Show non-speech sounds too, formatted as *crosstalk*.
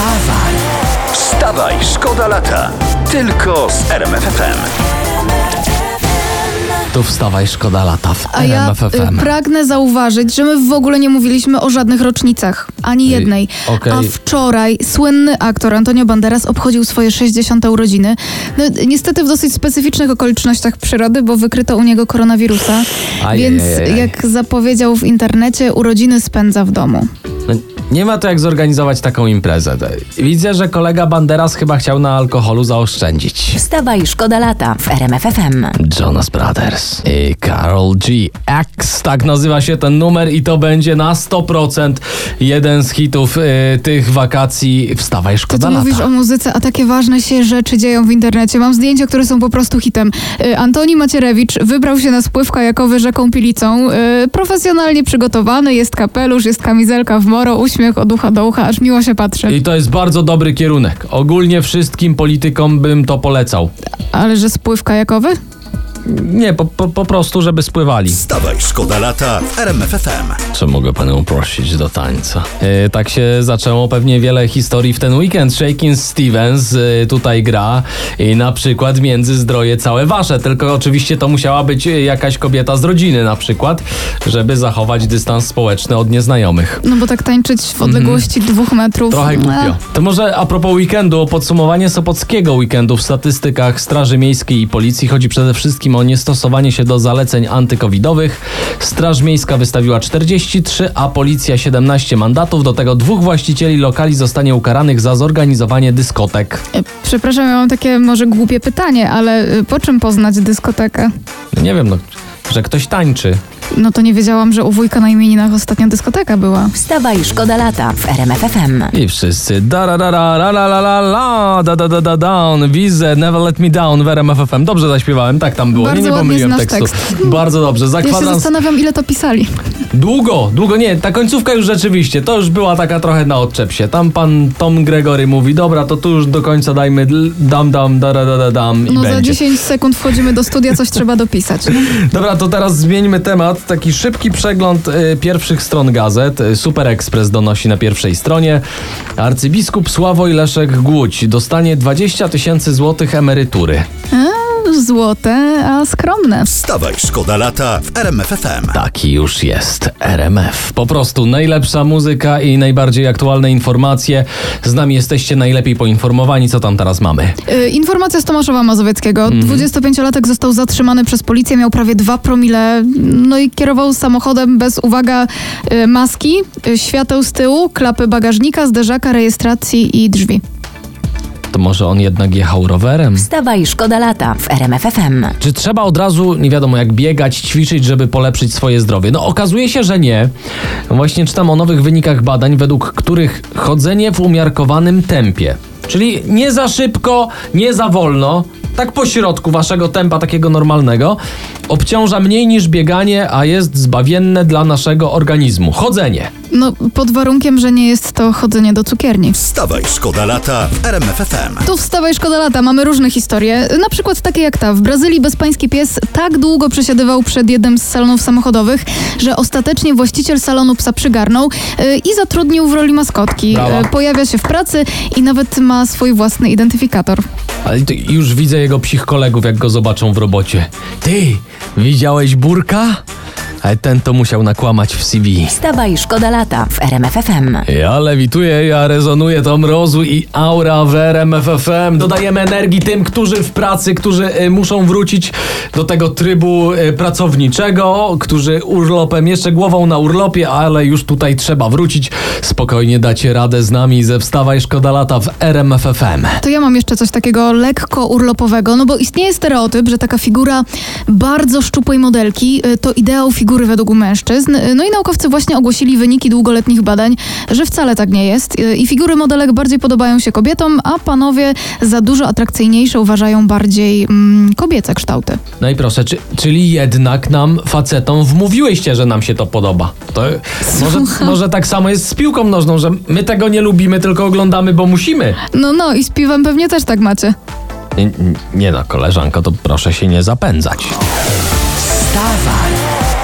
Wstawaj! Wstawaj, szkoda lata. Tylko z RMFFM. Tu wstawaj, szkoda lata w A ja RMFFM. y, pragnę zauważyć, że my w ogóle nie mówiliśmy o żadnych rocznicach. Ani jednej. okej. A wczoraj słynny aktor Antonio Banderas obchodził swoje 60. urodziny. No, niestety w dosyć specyficznych okolicznościach przyrody, bo wykryto u niego koronawirusa. Aj, więc jak zapowiedział w internecie, urodziny spędza w domu. Nie ma to jak zorganizować taką imprezę. Widzę, że kolega Banderas chyba chciał na alkoholu zaoszczędzić. Wstawaj, szkoda lata w RMFFM. Jonas Brothers i Carol G. X, tak nazywa się ten numer i to będzie na 100% jeden z hitów y, tych wakacji. Wstawaj, To szkoda ty lata. mówisz o muzyce, a takie ważne się rzeczy dzieją w internecie. Mam zdjęcia, które są po prostu hitem. Y, Antoni Macierewicz wybrał się na spływ kajakowy rzeką Pilicą. Y, Profesjonalnie przygotowany, jest kapelusz, jest kamizelka w moro, uśmiech od ucha do ucha, aż miło się patrzy. I to jest bardzo dobry kierunek. Ogólnie wszystkim politykom bym to polecał. Ale że spływ kajakowy? Nie, po, po, po prostu, żeby spływali. Wstawaj, szkoda lata w RMFFM. Czy mogę panią prosić do tańca? E, tak się zaczęło pewnie wiele historii w ten weekend. Shakin Stevens e, tutaj gra i na przykład Międzyzdroje całe wasze, tylko oczywiście to musiała być e, jakaś kobieta z rodziny na przykład, żeby zachować dystans społeczny od nieznajomych. No bo tak tańczyć w odległości dwóch metrów. Trochę e, głupio. To może a propos weekendu, o podsumowanie sopockiego weekendu w statystykach Straży Miejskiej i Policji chodzi przede wszystkim o niestosowanie się do zaleceń antykowidowych. Straż Miejska wystawiła 43, a Policja 17 mandatów. Do tego dwóch właścicieli lokali zostanie ukaranych za zorganizowanie dyskotek. e, Przepraszam, ja mam takie może głupie pytanie, ale y, po czym poznać dyskotekę? Nie wiem, no, że ktoś tańczy. No to nie wiedziałam, że u wujka na imieninach ostatnio dyskoteka była. Wstawaj, szkoda lata w RMFFM. I wszyscy da da da da la la la la la da da da da down Wizę Never Let Me Down w RMF FM. Dobrze zaśpiewałem, tak tam było. Bardzo nie, nie pomyliłem tekstu. tekst. Bardzo dobrze. Za Ja się kwadrans zastanawiam, ile to pisali. Długo, długo nie. Ta końcówka już rzeczywiście, to już była taka trochę na odczep się. Tam pan Tom Gregory mówi, dobra, to tu już do końca dajmy dam, dam, da, da, da, da, dam i No za będzie. 10 sekund wchodzimy do studia, coś trzeba dopisać. *laughs* Dobra, to teraz zmieńmy temat. Taki szybki przegląd y, pierwszych stron gazet. Y, Super Express donosi na pierwszej stronie. Arcybiskup Sławoj Leszek Głódź dostanie 20 tysięcy złotych emerytury. A, złote, a skromne. Wstawaj, szkoda lata w RMFFM. Taki już jest RMF. Po prostu najlepsza muzyka i najbardziej aktualne informacje. Z nami jesteście najlepiej poinformowani, co tam teraz mamy. Y, Informacja z Tomaszowa Mazowieckiego. Mhm. 25-latek został zatrzymany przez policję, miał prawie 2 promile, no i kierował samochodem bez, uwaga, y, maski, y, świateł z tyłu, klapy bagażnika, zderzaka, rejestracji i drzwi. To może on jednak jechał rowerem? Wstawaj, szkoda lata w RMFFM. Czy trzeba od razu, nie wiadomo jak biegać, ćwiczyć, żeby polepszyć swoje zdrowie? No okazuje się, że nie. Właśnie czytam o nowych wynikach badań, według których chodzenie w umiarkowanym tempie, czyli nie za szybko, nie za wolno, tak po środku waszego tempa takiego normalnego, obciąża mniej niż bieganie, a jest zbawienne dla naszego organizmu. Chodzenie. No, pod warunkiem, że nie jest to chodzenie do cukierni. Wstawaj, szkoda lata w RMFFM. Tu wstawaj szkoda lata, mamy różne historie. Na przykład takie jak ta. W Brazylii bezpański pies tak długo przesiadywał przed jednym z salonów samochodowych, że ostatecznie właściciel salonu psa przygarnął yy, i zatrudnił w roli maskotki. Brawa. Yy, pojawia się w pracy i nawet ma swój własny identyfikator. Ale już widzę jego psich kolegów, jak go zobaczą w robocie. Ty, widziałeś burka? Ale ten to musiał nakłamać w CV. Wstawaj, szkoda lata w RMFFM. Ja lewituję, ja rezonuję to mrozu i aura w RMFFM. Dodajemy energii tym, którzy w pracy, którzy y, muszą wrócić do tego trybu y, pracowniczego, którzy urlopem, jeszcze głową na urlopie, ale już tutaj trzeba wrócić. Spokojnie dacie radę z nami ze Wstawaj Szkoda Lata w RMFFM. To ja mam jeszcze coś takiego lekko urlopowego, no bo istnieje stereotyp, że taka figura bardzo szczupłej modelki y, to ideał figury według mężczyzn. No i naukowcy właśnie ogłosili wyniki długoletnich badań, że wcale tak nie jest. I figury modelek bardziej podobają się kobietom, a panowie za dużo atrakcyjniejsze uważają bardziej mm, kobiece kształty. No i proszę, czy, czyli jednak nam, facetom, wmówiłyście, że nam się to podoba. To może, może tak samo jest z piłką nożną, że my tego nie lubimy, tylko oglądamy, bo musimy. No, no i z piwem pewnie też tak macie. Nie, nie no, koleżanko, to proszę się nie zapędzać.